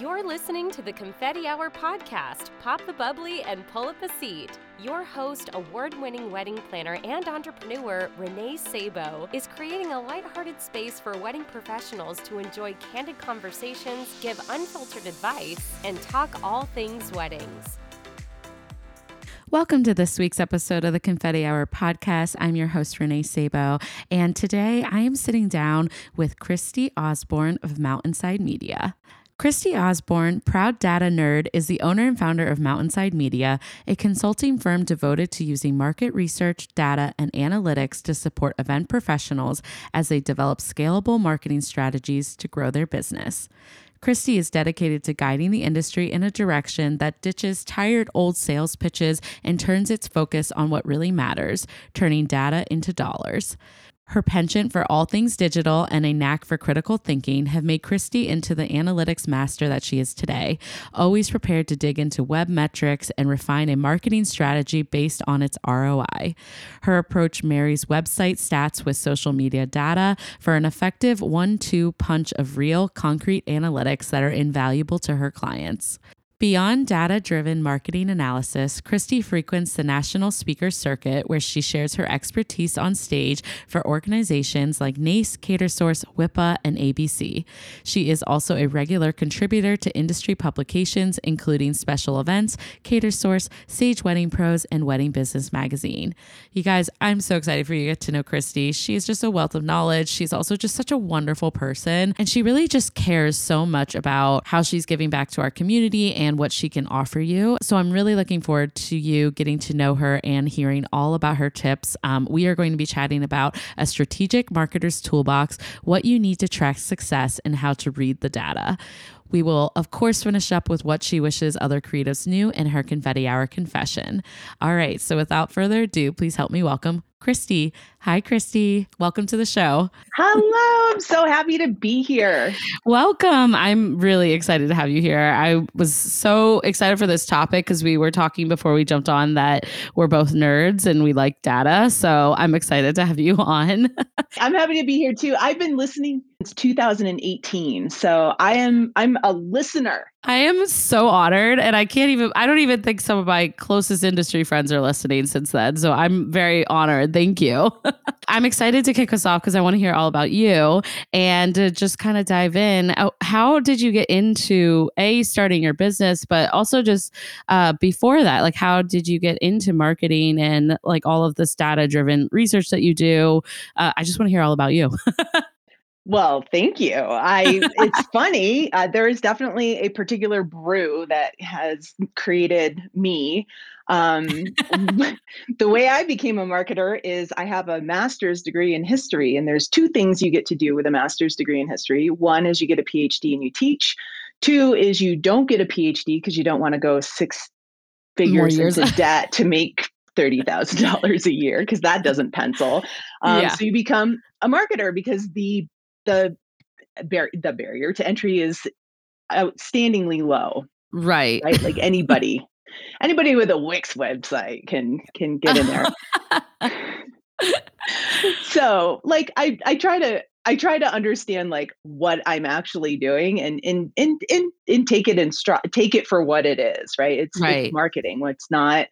You're listening to the Confetti Hour podcast. Pop the bubbly and pull up a seat. Your host, award winning wedding planner and entrepreneur Renee Sabo, is creating a lighthearted space for wedding professionals to enjoy candid conversations, give unfiltered advice, and talk all things weddings. Welcome to this week's episode of the Confetti Hour podcast. I'm your host, Renee Sabo, and today I am sitting down with Christie Osborne of Mountainside Media. Christie Osborne, proud data nerd, is the owner and founder of Mountainside Media, a consulting firm devoted to using market research, data, and analytics to support event professionals as they develop scalable marketing strategies to grow their business. Christie is dedicated to guiding the industry in a direction that ditches tired old sales pitches and turns its focus on what really matters, turning data into dollars. Her penchant for all things digital and a knack for critical thinking have made Christie into the analytics master that she is today, always prepared to dig into web metrics and refine a marketing strategy based on its ROI. Her approach marries website stats with social media data for an effective one two punch of real, concrete analytics that are invaluable to her clients. Beyond data driven marketing analysis, Christie frequents the National Speaker Circuit, where she shares her expertise on stage for organizations like NACE, Catersource, WIPA, and ABC. She is also a regular contributor to industry publications, including Special Events, Catersource, Sage Wedding Pros, and Wedding Business Magazine. You guys, I'm so excited for you to get to know Christie. She is just a wealth of knowledge. She's also just such a wonderful person, and she really just cares so much about how she's giving back to our community and and what she can offer you. So I'm really looking forward to you getting to know her and hearing all about her tips. Um, we are going to be chatting about a strategic marketer's toolbox, what you need to track success, and how to read the data. We will, of course, finish up with what she wishes other creatives knew in her confetti hour confession. All right, so without further ado, please help me welcome Christie. Hi, Christie. Welcome to the show. Hello. I'm so happy to be here. Welcome. I'm really excited to have you here. I was so excited for this topic because we were talking before we jumped on that we're both nerds and we like data. So I'm excited to have you on. I'm happy to be here too. I've been listening since 2018. So I am I'm a listener. I am so honored and I can't even I don't even think some of my closest industry friends are listening since then. So I'm very honored. Thank you. I'm excited to kick us off because I want to hear all about you and just kind of dive in. Uh, how did you get into a starting your business, but also just uh, before that, like how did you get into marketing and like all of this data driven research that you do? Uh, I just want to hear all about you. Well, thank you. I it's funny. Uh, there is definitely a particular brew that has created me. Um, the way I became a marketer is I have a master's degree in history, and there's two things you get to do with a master's degree in history. One is you get a PhD and you teach. Two is you don't get a PhD because you don't want to go six figures into debt to make thirty thousand dollars a year because that doesn't pencil. Um, yeah. So you become a marketer because the the bar- the barrier to entry is outstandingly low. Right. Right. Like anybody, anybody with a Wix website can can get in there. so like I I try to I try to understand like what I'm actually doing and and and and, and take it and stri- take it for what it is, right? It's, right. it's marketing. It's not,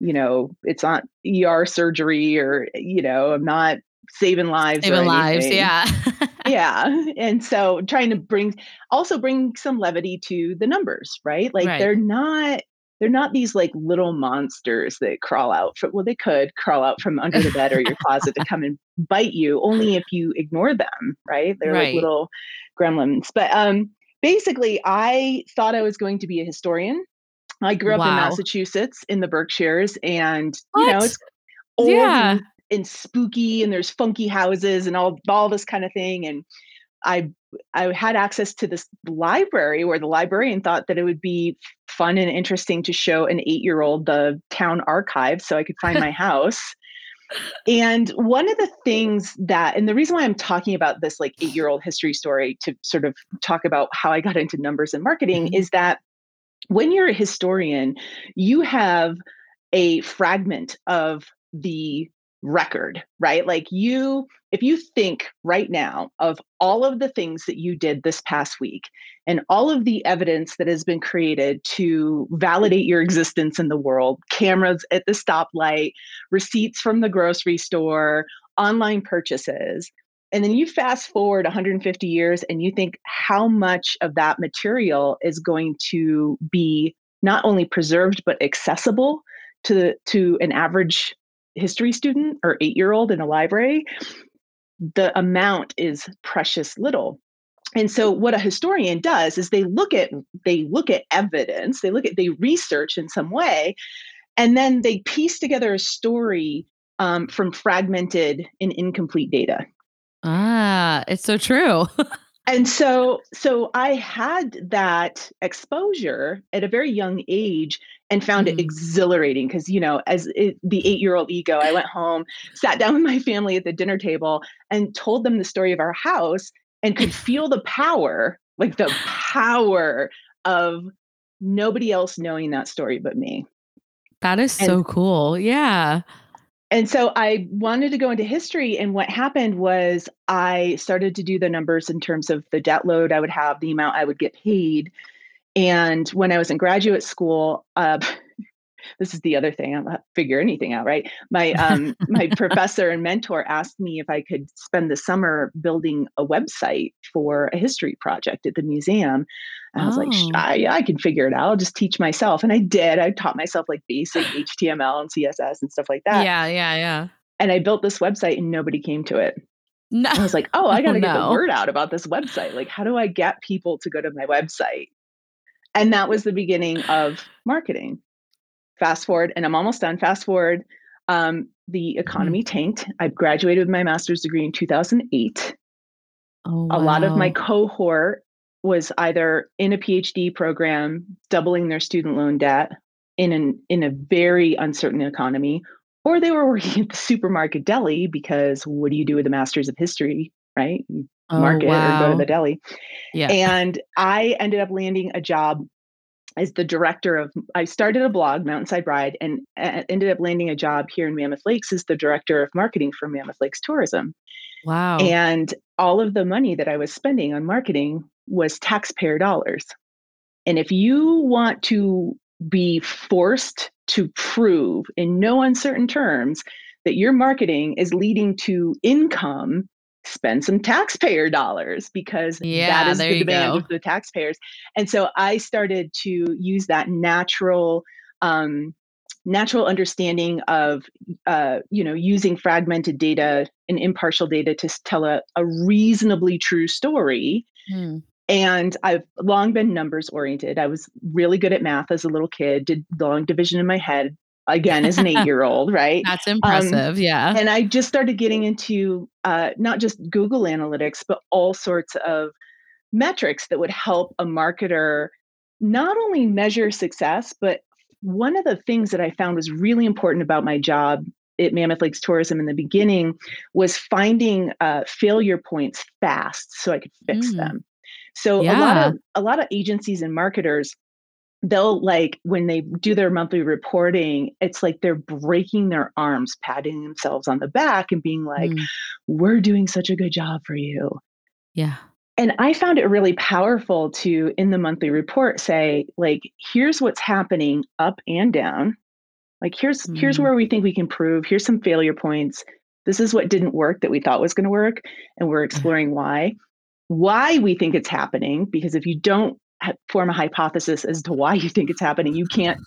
you know, it's not ER surgery or you know, I'm not saving lives. Saving lives, yeah. yeah. And so trying to bring also bring some levity to the numbers, right? Like right. they're not they're not these like little monsters that crawl out from well they could crawl out from under the bed or your closet to come and bite you only if you ignore them right they're right. like little gremlins but um basically i thought i was going to be a historian i grew up wow. in massachusetts in the berkshires and what? you know it's old yeah. And spooky and there's funky houses and all all this kind of thing and I I had access to this library where the librarian thought that it would be fun and interesting to show an 8-year-old the town archive so I could find my house. And one of the things that and the reason why I'm talking about this like 8-year-old history story to sort of talk about how I got into numbers and marketing mm-hmm. is that when you're a historian, you have a fragment of the record, right? Like you, if you think right now of all of the things that you did this past week and all of the evidence that has been created to validate your existence in the world cameras at the stoplight, receipts from the grocery store, online purchases. And then you fast forward 150 years and you think how much of that material is going to be not only preserved but accessible to to an average history student or eight year old in a library, the amount is precious little. And so what a historian does is they look at they look at evidence, they look at they research in some way, and then they piece together a story um, from fragmented and incomplete data. Ah, it's so true. and so so i had that exposure at a very young age and found mm. it exhilarating because you know as it, the eight year old ego i went home sat down with my family at the dinner table and told them the story of our house and could feel the power like the power of nobody else knowing that story but me. That is so cool. Yeah and so I wanted to go into history. And what happened was I started to do the numbers in terms of the debt load I would have, the amount I would get paid. And when I was in graduate school, uh, this is the other thing. I'm not figure anything out, right? My um, my professor and mentor asked me if I could spend the summer building a website for a history project at the museum. And I was oh. like, I, I can figure it out. I'll just teach myself. And I did. I taught myself like basic HTML and CSS and stuff like that. Yeah, yeah, yeah. And I built this website and nobody came to it. No. I was like, oh, I got to oh, get the word out about this website. Like, how do I get people to go to my website? And that was the beginning of marketing fast forward, and I'm almost done. Fast forward, um, the mm-hmm. economy tanked. I graduated with my master's degree in 2008. Oh, wow. A lot of my cohort was either in a PhD program, doubling their student loan debt in an in a very uncertain economy, or they were working at the supermarket deli because what do you do with a master's of history, right? You oh, market wow. or go to the deli. Yeah. And I ended up landing a job as the director of i started a blog mountainside bride and uh, ended up landing a job here in mammoth lakes as the director of marketing for mammoth lakes tourism. Wow. And all of the money that i was spending on marketing was taxpayer dollars. And if you want to be forced to prove in no uncertain terms that your marketing is leading to income spend some taxpayer dollars because yeah, that is the demand go. of the taxpayers. And so I started to use that natural um, natural understanding of uh, you know using fragmented data and impartial data to tell a, a reasonably true story hmm. and i've long been numbers oriented i was really good at math as a little kid did long division in my head again as an eight year old, right? That's um, impressive. Um, yeah. And I just started getting into uh, not just Google Analytics, but all sorts of metrics that would help a marketer not only measure success, but one of the things that I found was really important about my job at Mammoth Lakes Tourism in the beginning was finding uh, failure points fast so I could fix mm. them. So yeah. a lot of a lot of agencies and marketers they'll like when they do their monthly reporting it's like they're breaking their arms patting themselves on the back and being like mm. we're doing such a good job for you. Yeah. And i found it really powerful to in the monthly report say like here's what's happening up and down. Like here's mm. here's where we think we can improve. Here's some failure points. This is what didn't work that we thought was going to work and we're exploring why. Why we think it's happening because if you don't form a hypothesis as to why you think it's happening you can't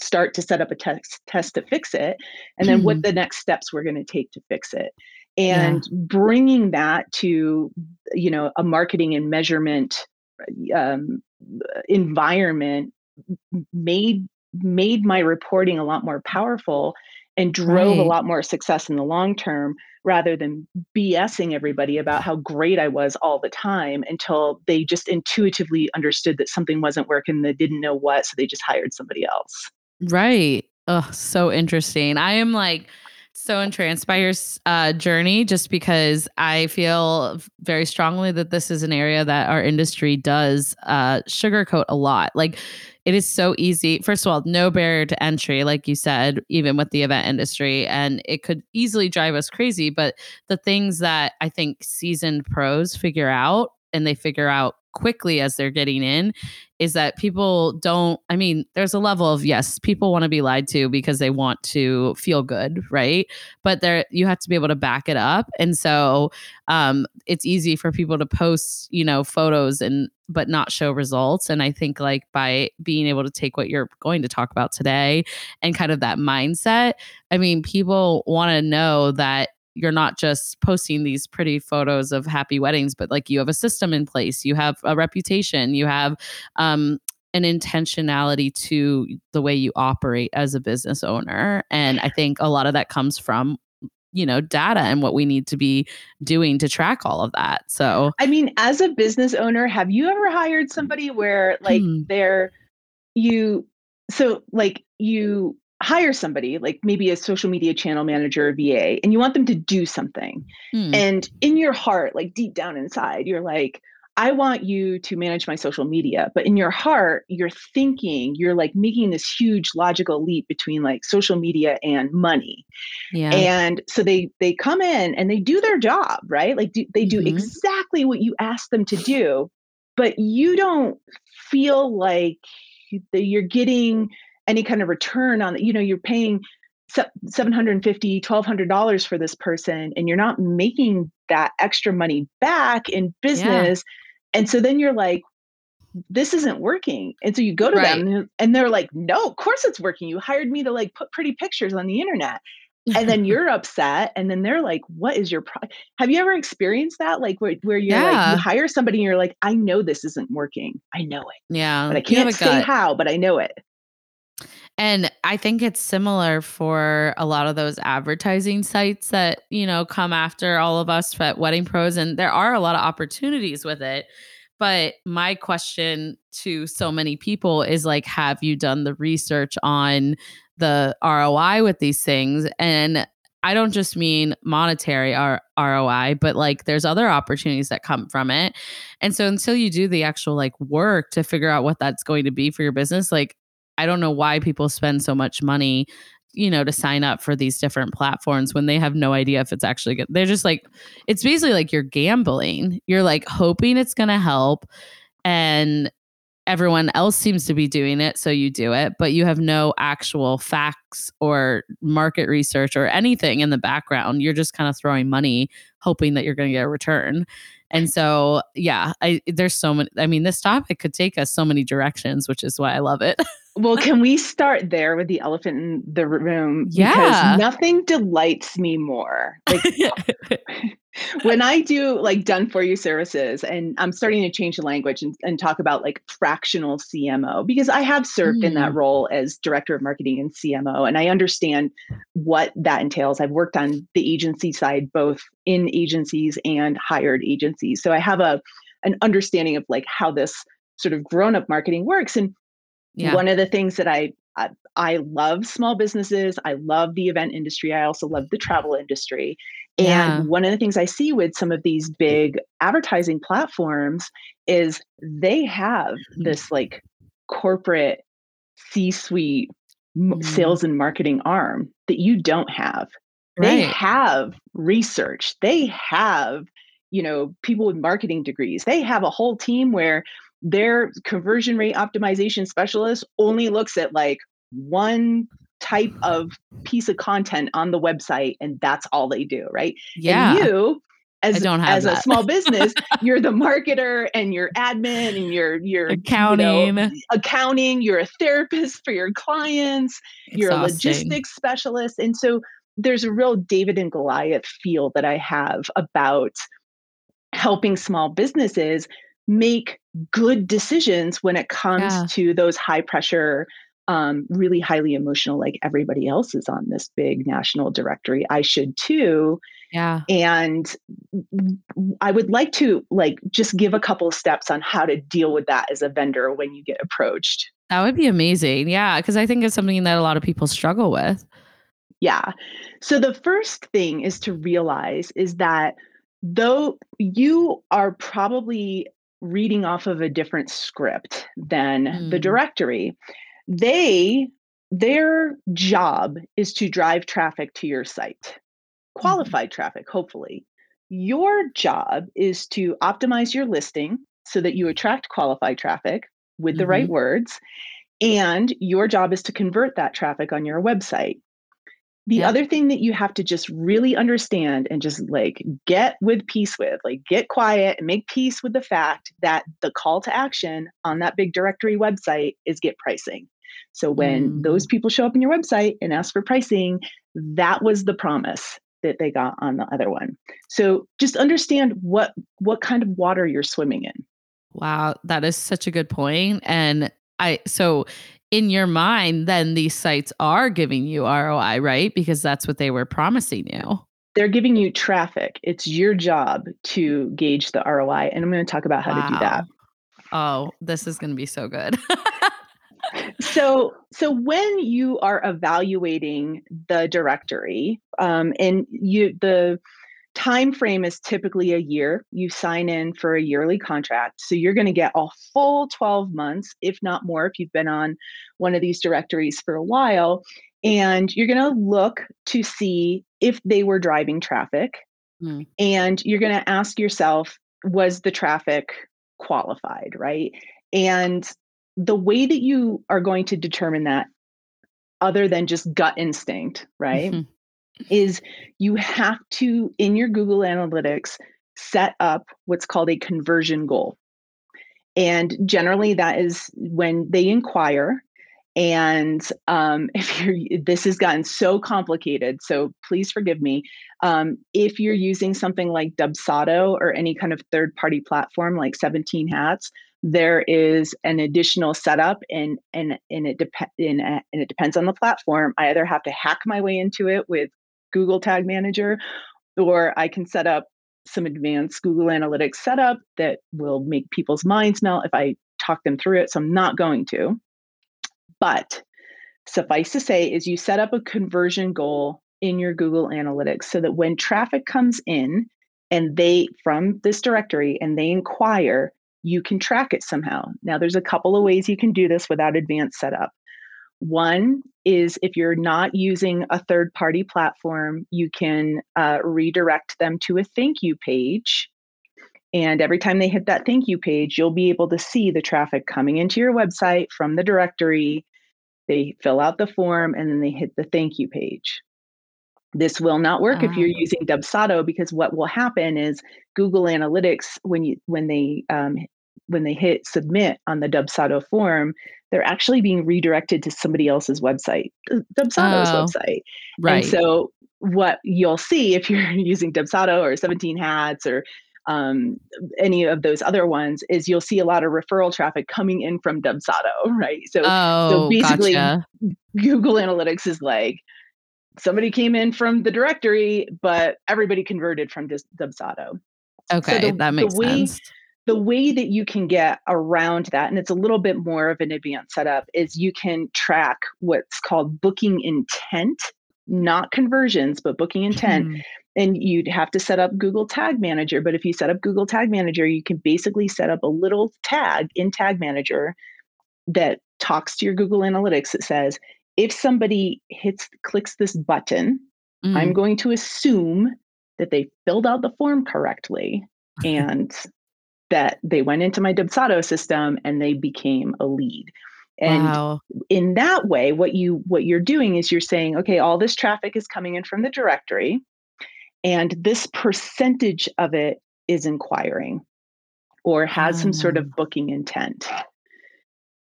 start to set up a test test to fix it and then mm-hmm. what the next steps we're going to take to fix it and yeah. bringing that to you know a marketing and measurement um, environment made made my reporting a lot more powerful and drove right. a lot more success in the long term rather than BSing everybody about how great I was all the time until they just intuitively understood that something wasn't working, they didn't know what, so they just hired somebody else. Right. Oh, so interesting. I am like so entranced by your uh, journey just because I feel very strongly that this is an area that our industry does uh, sugarcoat a lot. Like, it is so easy. First of all, no barrier to entry, like you said, even with the event industry. And it could easily drive us crazy. But the things that I think seasoned pros figure out and they figure out quickly as they're getting in is that people don't i mean there's a level of yes people want to be lied to because they want to feel good right? But there you have to be able to back it up. And so um it's easy for people to post you know photos and but not show results. And i think like by being able to take what you're going to talk about today and kind of that mindset i mean people want to know that you're not just posting these pretty photos of happy weddings, but like you have a system in place, you have a reputation, you have um, an intentionality to the way you operate as a business owner. And I think a lot of that comes from you know data and what we need to be doing to track all of that so i mean as a business owner have you ever hired somebody where like hmm. they're you so like you hire somebody like maybe a social media channel manager or VA and you want them to do something. Hmm. And in your heart, like deep down inside, you're like, I want you to manage my social media. But in your heart, you're thinking, you're like making this huge logical leap between like social media and money. Yeah. And so they they come in and they do their job, right? Like do, they do mm-hmm. exactly what you ask them to do, but you don't feel like you're getting any kind of return on you know you're paying 750 $1200 for this person and you're not making that extra money back in business yeah. and so then you're like this isn't working and so you go to right. them and they're like no of course it's working you hired me to like put pretty pictures on the internet and then you're upset and then they're like what is your pro-? have you ever experienced that like where, where you're yeah. like you hire somebody and you're like i know this isn't working i know it yeah but i can't say how but i know it and I think it's similar for a lot of those advertising sites that, you know, come after all of us at Wedding Pros. And there are a lot of opportunities with it. But my question to so many people is like, have you done the research on the ROI with these things? And I don't just mean monetary ROI, but like there's other opportunities that come from it. And so until you do the actual like work to figure out what that's going to be for your business, like I don't know why people spend so much money, you know, to sign up for these different platforms when they have no idea if it's actually good. They're just like, it's basically like you're gambling. You're like hoping it's going to help. And everyone else seems to be doing it. So you do it, but you have no actual facts or market research or anything in the background. You're just kind of throwing money, hoping that you're going to get a return. And so, yeah, I, there's so many. I mean, this topic could take us so many directions, which is why I love it. well, can we start there with the elephant in the room? Yeah. Because nothing delights me more. Like, when I do like done for you services, and I'm starting to change the language and, and talk about like fractional CMO, because I have served mm. in that mm. role as director of marketing and CMO, and I understand what that entails. I've worked on the agency side, both in agencies and hired agencies. So I have a an understanding of like how this sort of grown up marketing works. And yeah. one of the things that I, I I love small businesses. I love the event industry. I also love the travel industry. And yeah. one of the things I see with some of these big advertising platforms is they have mm-hmm. this like corporate C suite mm. sales and marketing arm that you don't have. Right. They have research, they have, you know, people with marketing degrees, they have a whole team where their conversion rate optimization specialist only looks at like one type of piece of content on the website and that's all they do right? Yeah. and you as, as a small business you're the marketer and your admin and your your accounting you know, accounting. you're a therapist for your clients Exhausting. you're a logistics specialist. And so there's a real david and goliath feel that i have about helping small businesses make good decisions when it comes yeah. to those high pressure um, really highly emotional, like everybody else is on this big national directory. I should too. Yeah. And I would like to like just give a couple of steps on how to deal with that as a vendor when you get approached. That would be amazing. Yeah. Cause I think it's something that a lot of people struggle with. Yeah. So the first thing is to realize is that though you are probably reading off of a different script than mm. the directory, they their job is to drive traffic to your site. Mm-hmm. Qualified mm. traffic, hopefully. Your job is to optimize your listing so that you attract qualified traffic with the mm-hmm. right words. And your job is to convert that traffic on your website. The yeah. other thing that you have to just really understand and just like get with peace with, like get quiet and make peace with the fact that the call to action on that big directory website is get pricing. So when mm. those people show up in your website and ask for pricing, that was the promise that they got on the other one. So just understand what what kind of water you're swimming in. Wow, that is such a good. And I so in your mind, then these sites are giving you ROI, right? Because that's what they were promising you. They're giving you traffic. It's your job to gauge the ROI. And I'm going to talk about how wow. to do that. Oh, this is going to be so good. so so when you are evaluating the directory um, and you the time frame is typically a year. You sign in for a yearly contract so you're going to get a full 12 months if not more if you've been on one of these directories for a while and you're going to look to see if they were driving traffic mm. and you're going to ask yourself was the traffic qualified? Right? And the way that you are going to determine that other than just gut instinct right mm-hmm is you have to, in your Google Analytics, set up what's called a conversion goal. And generally, that is when they inquire. And um, if you're, this has gotten so complicated, so please forgive me. Um, if you're using something like Dubsado or any kind of third party platform like 17 Hats, there is an additional setup and and and it depends and it depends on the platform. I either have to hack my way into it with Google Tag Manager, or I can set up some advanced Google Analytics setup that will make people's minds melt if I talk them through it. So I'm not going to. But suffice to say, is you set up a conversion goal in your Google Analytics so that when traffic comes in and they from this directory and they inquire, you can track it somehow. Now, there's a couple of ways you can do this without advanced setup. One is if you're not using a third party platform, you can uh, redirect them to a thank you page. And every time they hit that thank you page, you'll be able to see the traffic coming into your website from the directory. They fill out the form and then they hit the thank you page. This will not work if you're ah. using Dubsado because what will happen is Google Analytics when you when they um, when they hit submit on the Dubsado form, they're actually being redirected to somebody else's website, Dubsado's oh, website. Right. And so what you'll see if you're using Dubsado or 17 Hats or um, any of those other ones is you'll see a lot of referral traffic coming in from Dubsado, right? So, oh, so basically, gotcha. Google Analytics is like somebody came in from the directory, but everybody converted from Dubsado. Okay, so the, that makes way, sense the way that you can get around that, and it's a little bit more of an advanced setup, is you can track what's called booking intent, not conversions, but booking intent. Mm. And you'd have to set up Google Tag Manager. But if you set up Google Tag Manager, you can basically set up a little tag in Tag Manager that talks to your Google Analytics that says, if somebody hits clicks this button, mm. I'm going to assume that they filled out the form correctly and that they went into my Dubsado system and they became a lead. And wow. in that way, what you what you're doing is you're saying, okay, all this traffic is coming in from the directory, and this percentage of it is inquiring or has some sort of ah. booking intent.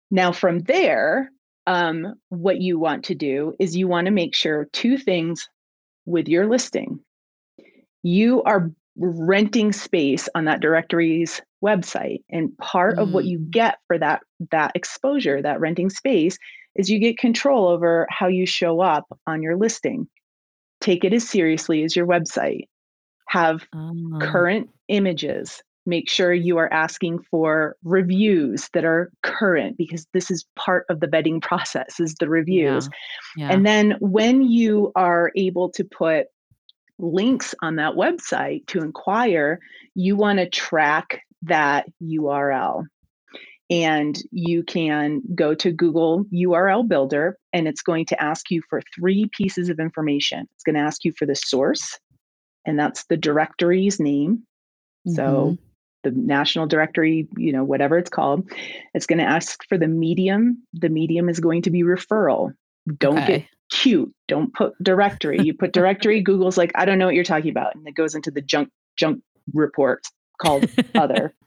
Now, from there, um, what you want to do is you want to make sure two things with your listing. You are renting space on that directory's website and part mm. of what you mm. get for that that exposure that renting space is you get control over how you show up on your listing take it as seriously as your website have oh. current images make sure you are asking for reviews that are current because this is part of the vetting process is the reviews. Yeah. Yeah. And then when you are able to put links on that website to inquire, you want to track that URL. And you can go to Google URL Builder and it's going to ask you for three pieces of information. It's going to ask you for the source, and that's the directory's name. Mm-hmm. So the national directory, you know, whatever it's called. It's going to ask for the medium. The medium is going to be referral. Don't okay. get cute. Don't put directory. You put directory, Google's like, I don't know what you're talking about. And it goes into the junk junk report called other.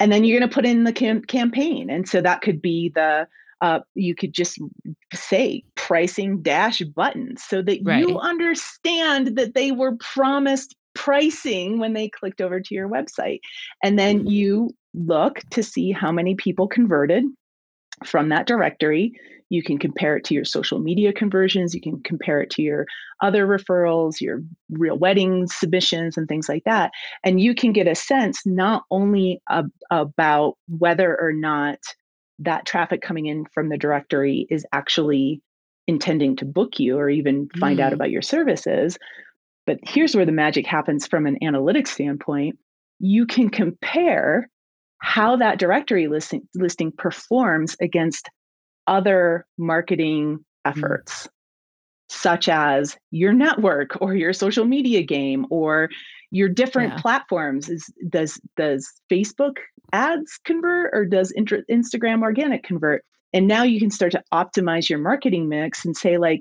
And then you're going to put in the cam- campaign. And so that could be the uh, you could just say pricing dash buttons so that right. you understand that they were promised pricing when they clicked over to your website. And then mm-hmm. you look to see how many people converted from that directory. You can compare it to your social media conversions. You can compare it to your other referrals, your real wedding submissions, and things like that. And you can get a sense not only ab- about whether or not that traffic coming in from the directory is actually intending to book you or even find mm. out about your services, but here's where the magic happens from an analytics standpoint. You can compare how that directory listing, listing performs against other marketing mm. efforts, mm. such as your network or your social media game or your different yeah. platforms. Is does does Facebook ads convert or does Instagram organic convert? And now you can start to optimize your marketing mix and say like,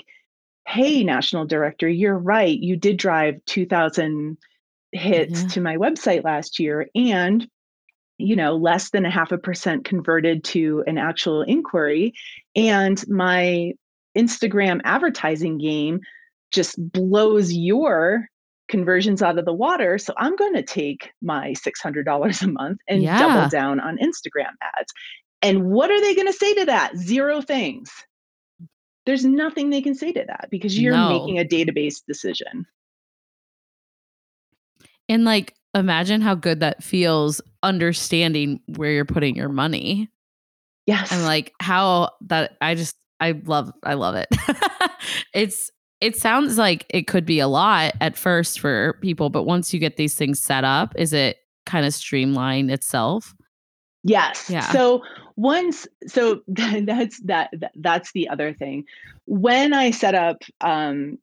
hey, national director, you're right. You did drive 2,000 hits mm-hmm. to my website last year. And you know, less than a half a percent converted to an actual inquiry. And my Instagram advertising game just blows your conversions out of the water. So I'm going to take my $600 a month and yeah. double down on Instagram ads. And what are they going to say to that? Zero things there's nothing they can say to that because you're no. making a database decision. And like, imagine how good that feels understanding where you're putting your money. Yes. And like how that I just I love I love it. it's it sounds like it could be a lot at first for people, but once you get these things set up, is it kind of streamline itself? Yes. Yeah. So once so that's that, that's the other thing when i set up um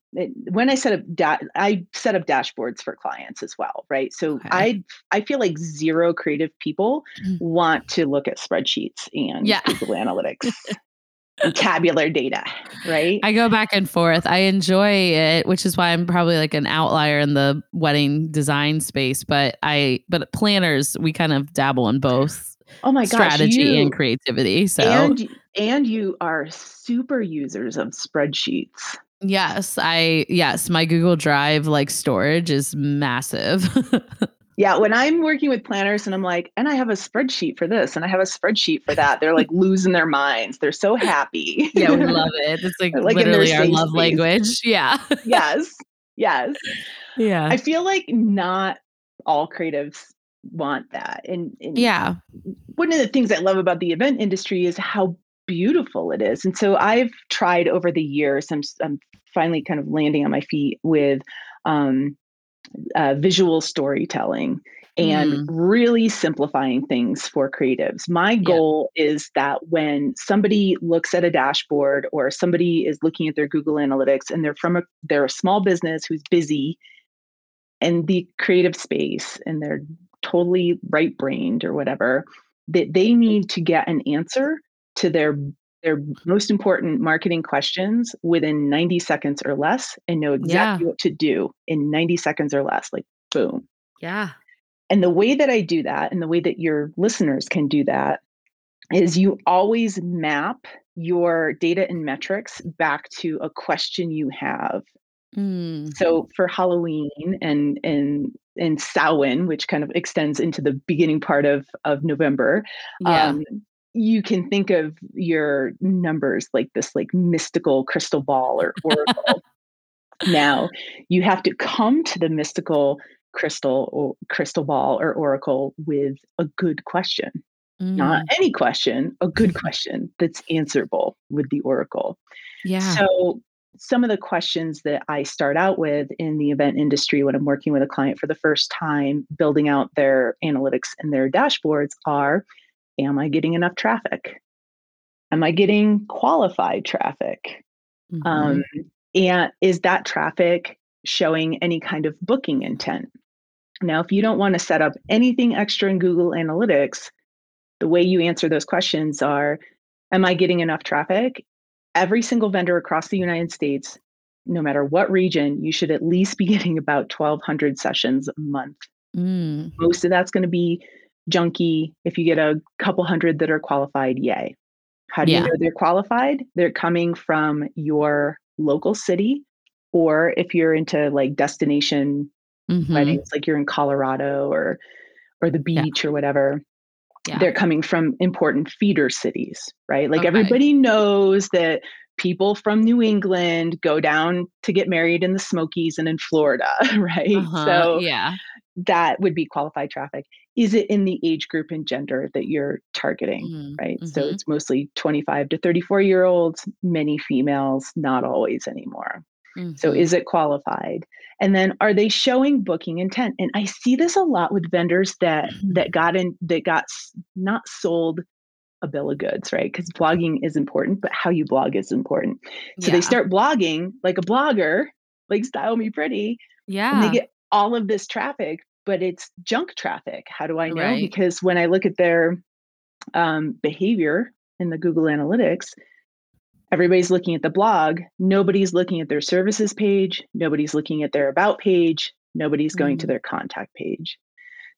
when i set up da- i set up dashboards for clients as well right so okay. i i feel like zero creative people mm-hmm. want to look at spreadsheets and yeah. google analytics tabular data right i go back and forth i enjoy it which is why i'm probably like an outlier in the wedding design space but i but planners we kind of dabble in both oh my gosh, strategy you, and creativity. So and and you are super users of spreadsheets. Yes, I yes, my Google Drive like storage is massive. yeah, when I'm working with planners and I'm like, and I have a spreadsheet for this and I have a spreadsheet for that, they're like losing their minds. They're so happy. yeah, we love it. It's like, like literally our love space. language. Yeah. yes. Yes. Yeah. I feel like not all creatives want that. And, and yeah, one of the things I love about the event industry is how beautiful it is. And so I've tried over the years, I'm, I'm finally kind of landing on my feet with um, uh, visual storytelling and mm. really simplifying things for creatives. My goal yeah. is that when somebody looks at a dashboard or somebody is looking at their Google Analytics and they're from a they're a small business who's busy in the creative space and they're totally right brained or whatever, that they need to get an answer to their their most important marketing questions within 90 seconds or less and know exactly yeah. what to do in 90 seconds or less like boom yeah and the way that i do that and the way that your listeners can do that is you always map your data and metrics back to a question you have Mm. So for Halloween and and and Samhain, which kind of extends into the beginning part of of November, yeah. um, you can think of your numbers like this like mystical crystal ball or oracle. now you have to come to the mystical crystal or crystal ball or oracle with a good question. mm. not any question, a good question that's answerable with the Oracle. Yeah. So some of the questions that I start out with in the event industry when I'm working with a client for the first time, building out their analytics and their dashboards are Am I getting enough traffic? Am I getting qualified traffic? Mm-hmm. Um, and is that traffic showing any kind of booking intent? Now, if you don't want to set up anything extra in Google Analytics, the way you answer those questions are Am I getting enough traffic? Every single vendor across the United States, no matter what region, you should at least be getting about 1,200 sessions a month. Mm. Most of that's going to be junky. If you get a couple hundred that are qualified, yay. How do yeah. you know they're qualified? They're coming from your local city, or if you're into like destination mm-hmm. weddings, like you're in Colorado or or the beach yeah. or whatever. Yeah. They're coming from important feeder cities, right? Like okay. everybody knows that people from New England go down to get married in the Smokies and in Florida, right? Uh-huh. So yeah, that would be qualified traffic. Is it in the age group and gender that you're targeting, mm-hmm. right? Mm-hmm. So it's mostly 25 to 34 year olds, many females, not always anymore. Mm-hmm. So is it qualified? And then are they showing booking intent? And I see this a lot with vendors that mm-hmm. that got in that got not sold a bill of goods, right? Because blogging is important, but how you blog is important. So yeah. they start blogging like a blogger, like Style Me Pretty. Yeah. And they get all of this traffic, but it's junk traffic. How do I know? Right. Because when I look at their um, behavior in the Google Analytics, everybody's looking at the blog. Nobody's looking at their services page. Nobody's looking at their about page. Nobody's going mm. to their contact page.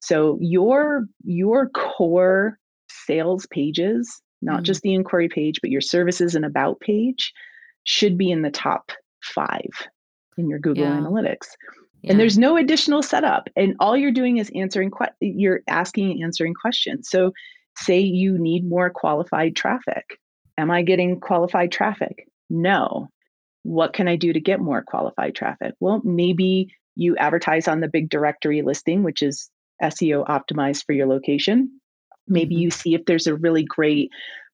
So your your core sales pages, not mm. just the inquiry page, but your services and about page, should be in the top five in your Google yeah. Analytics. Yeah. And there's no additional setup. And all you're doing is answering, que- you're asking and answering questions. So, say you need more qualified traffic. Am I getting qualified traffic? No. What can I do to get more qualified traffic? Well, maybe you advertise on the big directory listing, which is SEO optimized for your location. Maybe mm-hmm. you see if there's a really great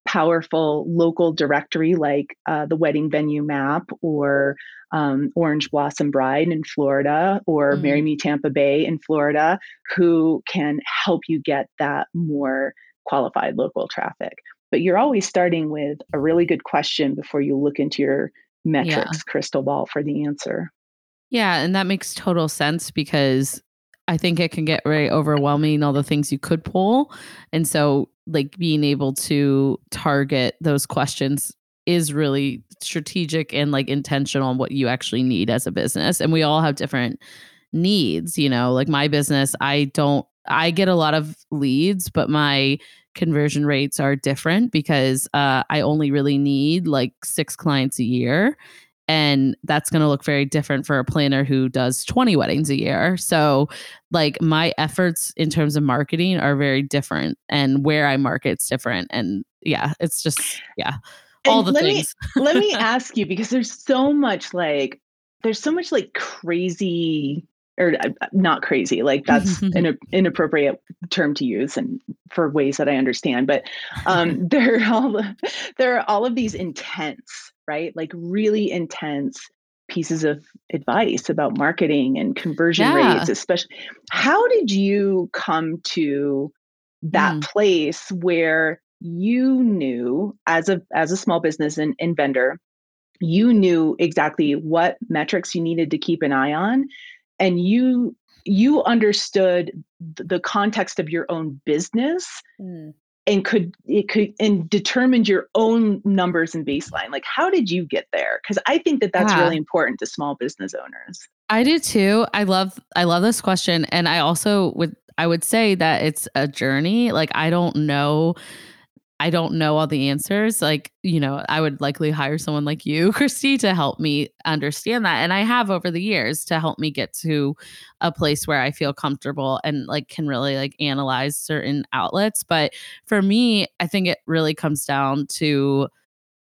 powerful local directory like uh, the wedding venue map or um, Orange Blossom Bride in Florida or mm-hmm. Marry Me Tampa Bay in Florida who can help you get that more qualified local traffic. But you're always starting with a really good question before you look into your metrics yeah. crystal ball for the answer. Yeah, and that makes total sense because I think it can get very overwhelming, all the things you could pull. And so, like, being able to target those questions is really strategic and like intentional on what you actually need as a business. And we all have different needs, you know, like my business, I don't, I get a lot of leads, but my conversion rates are different because uh, I only really need like six clients a year and that's going to look very different for a planner who does 20 weddings a year. So like my efforts in terms of marketing are very different and where i market's different and yeah it's just yeah all the let things. me, let me ask you because there's so much like there's so much like crazy or uh, not crazy like that's an inappropriate term to use and for ways that i understand but um there are all there are all of these intense right? Like really intense pieces of advice about marketing and conversion yeah. rates, especially. How did you come to that mm. place where you knew as a as a small business and, and vendor, you knew exactly what metrics you needed to keep an eye on and you you understood the context of your own business mm. and could it could and determined your own numbers and baseline. Like how did you get there? Because i think that that's yeah. really important to small business owners. I do too. I love i love this question and i also would i would say that it's a journey. Like i don't know I don't know all the answers. Like, you know, I would likely hire someone like you, Christie, to help me understand that. And I have over the years to help me get to a place where I feel comfortable and like can really like analyze certain outlets. But for me, I think it really comes down to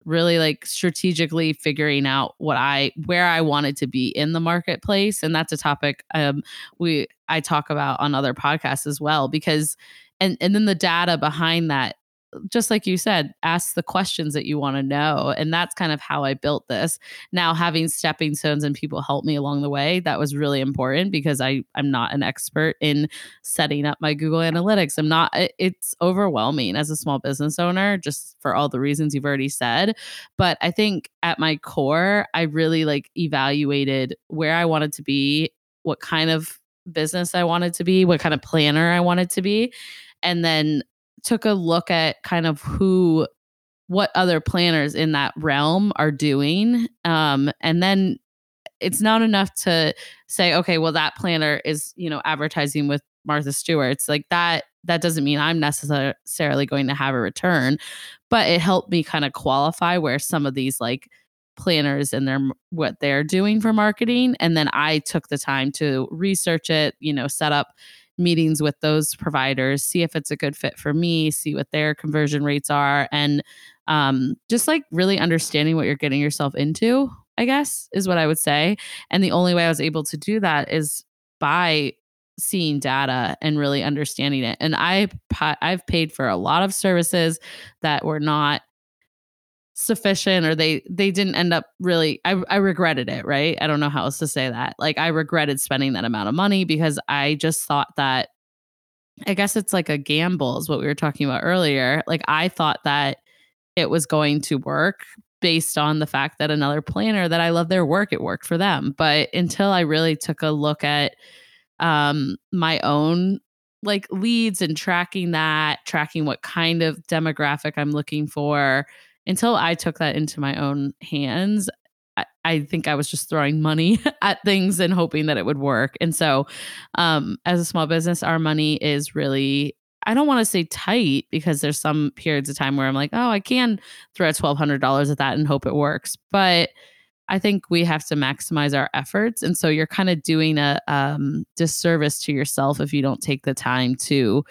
really like strategically figuring out what I where I wanted to be in the marketplace and that's a topic um we I talk about on other podcasts as well because and and then the data behind that just like you said, ask the questions that you want to know. And that's kind of how I built this. Now, having stepping stones and people help me along the way, that was really important because I, I'm not an expert in setting up my Google Analytics. I'm not, it's overwhelming as a small business owner, just for all the reasons you've already said. But I think at my core, I really like evaluated where I wanted to be, what kind of business I wanted to be, what kind of planner I wanted to be. And then took a look at kind of who what other planners in that realm are doing um, and then it's not enough to say okay well that planner is you know advertising with martha stewart's like that that doesn't mean i'm necessarily going to have a return but it helped me kind of qualify where some of these like planners and their what they're doing for marketing and then i took the time to research it you know set up meetings with those providers, see if it's a good fit for me, see what their conversion rates are, and um, just like really understanding what you're getting yourself into, I guess, is what I would say. And the only way I was able to do that is by seeing data and really understanding it. And I I've paid for a lot of services that were not sufficient or they they didn't end up really I, I regretted it right? I don't know how else to say that. Like i regretted spending that amount of money because i just thought that i guess it's like a gamble is what we were talking about earlier. Like i thought that it was going to work based on the fact that another planner that i love their work it worked for them. But until i really took a look at um my own like leads and tracking that tracking what kind of demographic i'm looking for until I took that into my own hands, I, I think I was just throwing money at things and hoping that it would work. And so, um, as a small business, our money is really I don't want to say tight because there's some periods of time where I'm like, oh, I can throw $1,200 at that and hope it works. But I think we have to maximize our efforts. And so you're kind of doing a um, disservice to yourself if you don't take the time to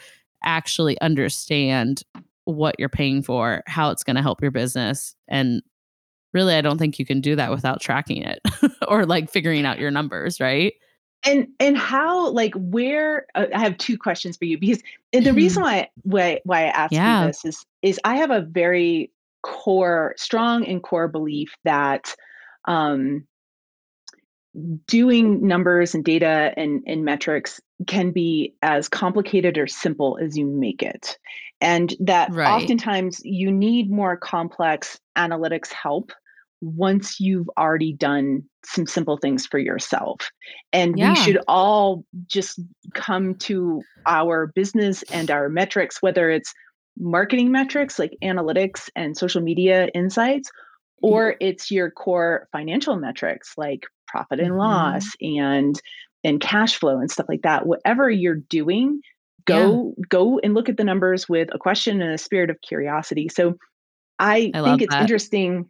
actually understand what you're paying for, how it's going to help your business. And really, I don't think you can do that without tracking it or like figuring out your numbers, right? And and how like where uh, I have two questions for you because and the mm-hmm. reason why why why I ask yeah. you this is is I have a very core strong and core belief that um doing numbers and data and, and metrics can be as complicated or simple as you make it. And that right. oftentimes you need more complex analytics help once you've already done some simple things for yourself. And yeah. we should all just come to our business and our metrics, whether it's marketing metrics like analytics and social media insights, or it's your core financial metrics like profit and mm-hmm. loss and and cash flow and stuff like that whatever you're doing go yeah. go and look at the numbers with a question and a spirit of curiosity so i, I think it's that. interesting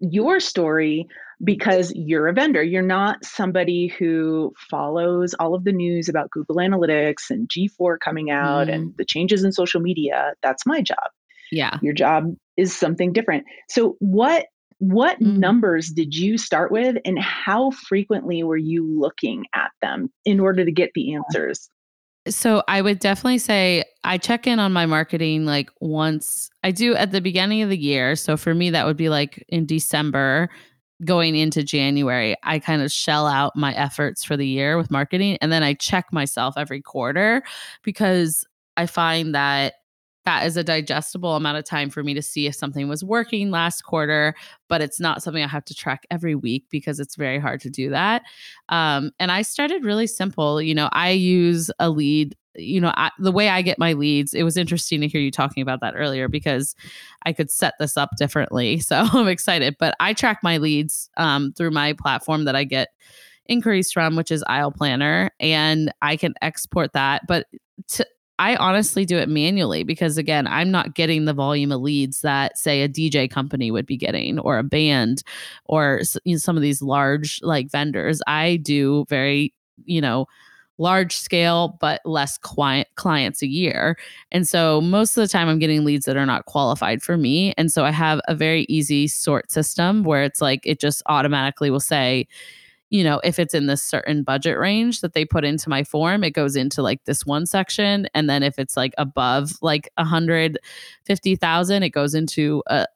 your story because you're a vendor you're not somebody who follows all of the news about google analytics and g4 coming out mm. and the changes in social media that's my job yeah your job is something different so what what mm. numbers did you start with, and how frequently were you looking at them in order to get the answers? So I would definitely say I check in on my marketing like once I do at the beginning of the year. So for me, that would be like in December going into January. I kind of shell out my efforts for the year with marketing. And then I check myself every quarter because I find that that is a digestible amount of time for me to see if something was working last quarter, but it's not something I have to track every week because it's very hard to do that. Um, and I started really simple. You know, I use a lead. You know, I, the way I get my leads, it was interesting to hear you talking about that earlier because I could set this up differently. So I'm excited. But I track my leads um, through my platform that I get inquiries from, which is Aisle Planner, and I can export that. But to, I honestly do it manually because again, I'm not getting the volume of leads that say a DJ company would be getting or a band or you know, some of these large like vendors. I do very, you know, large scale but less client clients a year. And so most of the time I'm getting leads that are not qualified for me. And so I have a very easy sort system where it's like it just automatically will say you know, if it's in this certain budget range that they put into my form, it goes into like this one section. And then if it's like above like a hundred fifty thousand, it goes into a,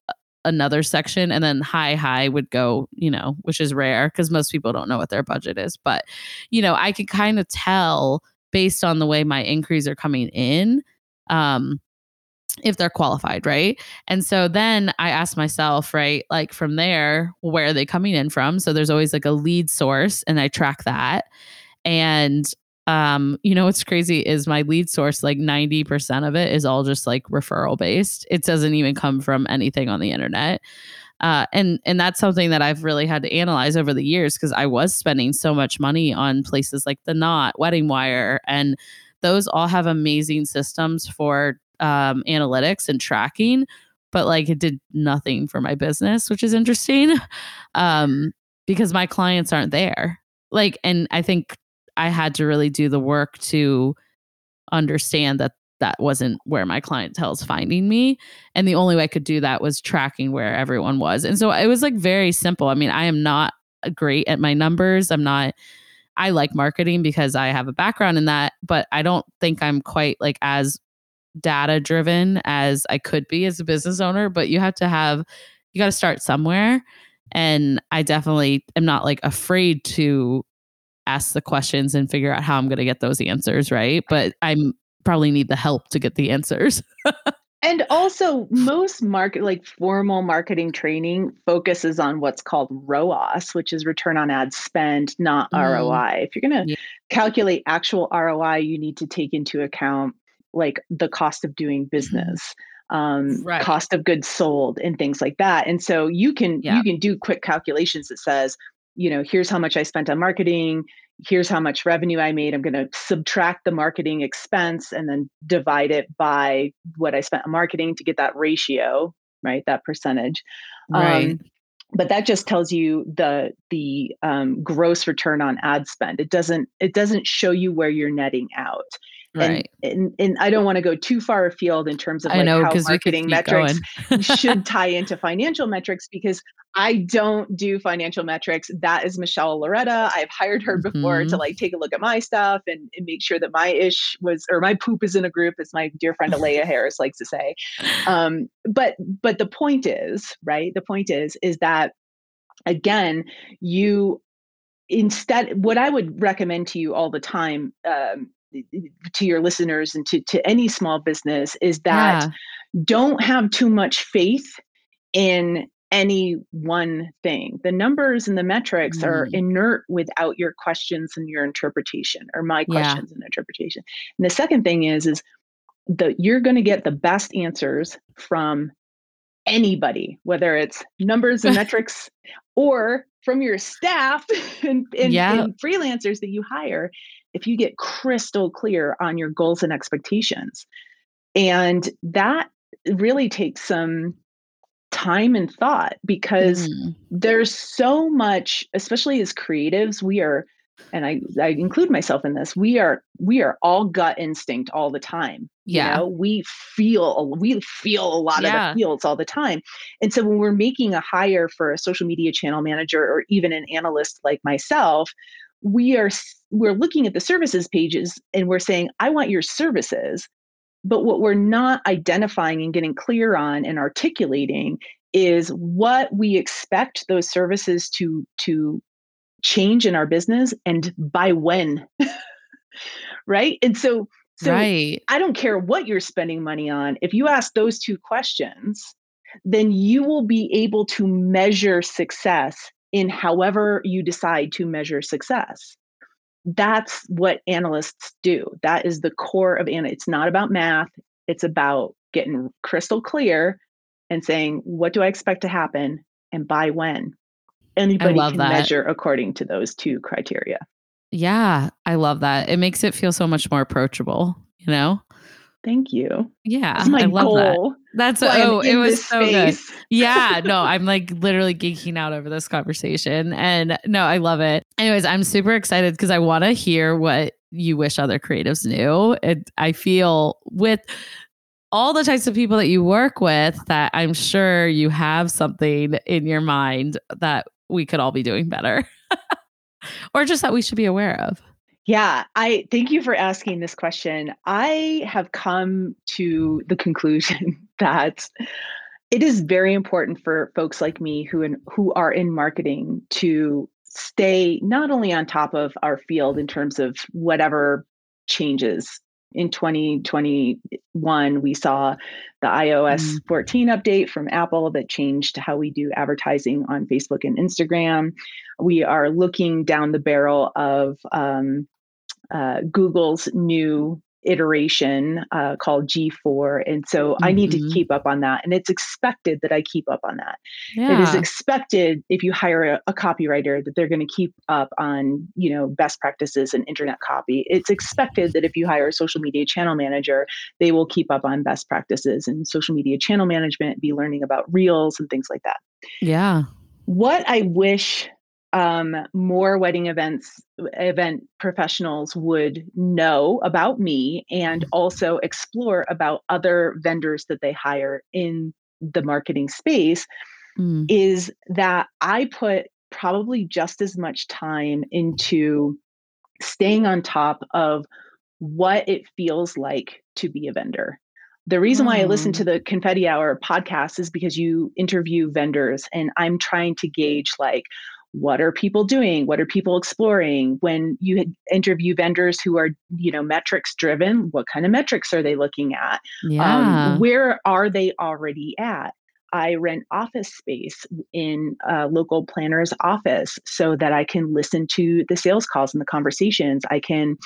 another section and then high high would go you know which is rare because most people don't know what their budget is but you know i could kind of tell based on the way my inquiries are coming in um if they're qualified, right? And so then I ask myself, right, like from there, where are they coming in from? So there's always like a lead source and I track that. And um, you know what's crazy is my lead source, like 90% of it is all just like referral based. It doesn't even come from anything on the internet. Uh, and and that's something that I've really had to analyze over the years because I was spending so much money on places like the Knot, Wedding Wire, and those all have amazing systems for um, analytics and tracking, but like it did nothing for my business, which is interesting um, because my clients aren't there. Like, and I think I had to really do the work to understand that that wasn't where my clientele is finding me. And the only way I could do that was tracking where everyone was. And so it was like very simple. I mean, I am not great at my numbers. I'm not I like marketing because I have a background in that, but I don't think I'm quite like as data driven as I could be as a business owner, but you have to have, you got to start somewhere. And I definitely am not like afraid to ask the questions and figure out how I'm going to get those answers. Right. But I'm probably need the help to get the answers. and also most market like formal marketing training focuses on what's called ROAS, which is return on ad spend, not mm. ROI. If you're going to yeah. calculate actual ROI, you need to take into account like the cost of doing mm-hmm. business um, right. cost of goods sold and things like that and so you can yeah. you can do quick calculations that says you know here's how much i spent on marketing here's how much revenue i made i'm going to subtract the marketing expense and then divide it by what i spent on marketing to get that ratio right that percentage right. Um, but that just tells you the the um, gross return on ad spend it doesn't it doesn't show you where you're netting out Right. And, and, and I don't want to go too far afield in terms of like know, how marketing metrics should tie into financial metrics because I don't do financial metrics. That is Michelle Loretta. I've hired her before mm-hmm. to like take a look at my stuff and, and, make sure that my ish was or my poop is in a group, as my dear friend Alea Harris likes to say. Um, but but the point is, right? The point is, is that again, you instead what i would recommend to you all the time um, to your listeners and to, to any small business is that yeah. don't have too much faith in any one thing. The numbers and the metrics mm. are inert without your questions and your interpretation or my questions yeah. and interpretation. And the second thing is is that you're going to get the best answers from anybody, whether it's numbers and metrics or from your staff and, and, yeah. and freelancers that you hire if you get crystal clear on your goals and expectations. And that really takes some time and thought because mm. there's so much, especially as creatives, we are and I, I include myself in this we are we are all gut instinct all the time yeah you know? we feel we feel a lot yeah. of the feels all the time and so when we're making a hire for a social media channel manager or even an analyst like myself we are we're looking at the services pages and we're saying i want your services. But what we're not identifying and getting clear on and articulating is what we expect those services to to change in our business and by when. Right? And so so right. i don't care what you're spending money on. If you ask those two questions then you will be able to measure success in however you decide to measure success. That's what analysts do. That is the core of an it's not about math, it's about getting crystal clear and saying what do I expect to happen and by when. Anybody can that. measure according to those two criteria. Yeah, I love that. It makes it feel so much more approachable, you know? Thank you. Yeah, That's my I love goal. That. That's oh, it was so space. good. Yeah, no, I'm like literally geeking out over this conversation, and no, I love it. Anyways, I'm super excited because I want to hear what you wish other creatives knew. And I feel with all the types of people that you work with that I'm sure you have something in your mind that we could all be doing better. or just that we should be aware of? Yeah, I thank you for asking this question. I have come to the conclusion that it is very important for folks like me who in, who are in marketing to stay not only on top of our field in terms of whatever changes in 2021 we saw the ios mm. 14 update from apple that changed how we do advertising on facebook and instagram we are looking down the barrel of um, uh, google's new iteration uh, called G4. And so mm-hmm. I need to mm-hmm. keep up on that. And it's expected that I keep up on that. Yeah. It is expected if you hire a, a copywriter that they're going to keep up on, you know, best practices and internet copy. It's expected that if you hire a social media channel manager, they will keep up on best practices and social media channel management, be learning about reels and things like that. Yeah. What I wish um, more wedding events event professionals would know about me and mm-hmm. also explore about other vendors that they hire in the marketing space mm. is that I put probably just as much time into staying on top of what it feels like to be a vendor. The reason why I listen to mm. the Confetti Hour podcast is because you interview vendors and I'm trying to gauge like what are people doing? What are people exploring? When you interview vendors who are you know metrics driven what kind of metrics are they looking at? Yeah. Um, where are they already at I rent office space in a local planner's office so that I can listen to the sales calls and the conversations. I can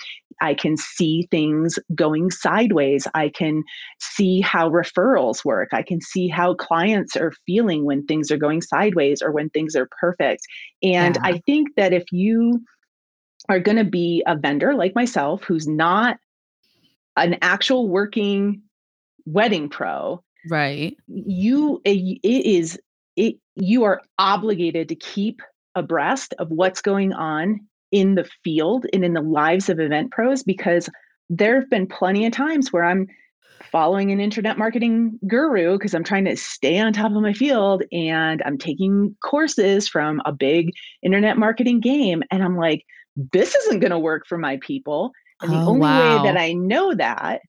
I can see things going sideways. I can see how referrals work. I can see how clients are feeling when things are going sideways or when things are perfect. And yeah. I think that if you are going to be a vendor like myself who's not an actual working wedding pro, right you it is it you are obligated to keep abreast of what's going on in the field and in the lives of event pros because there have been plenty of times where I'm following an internet marketing guru because I'm trying to stay on top of my field and I'm taking courses from a big internet marketing game and I'm like this isn't going to work for my people and the oh, only wow. way that I know that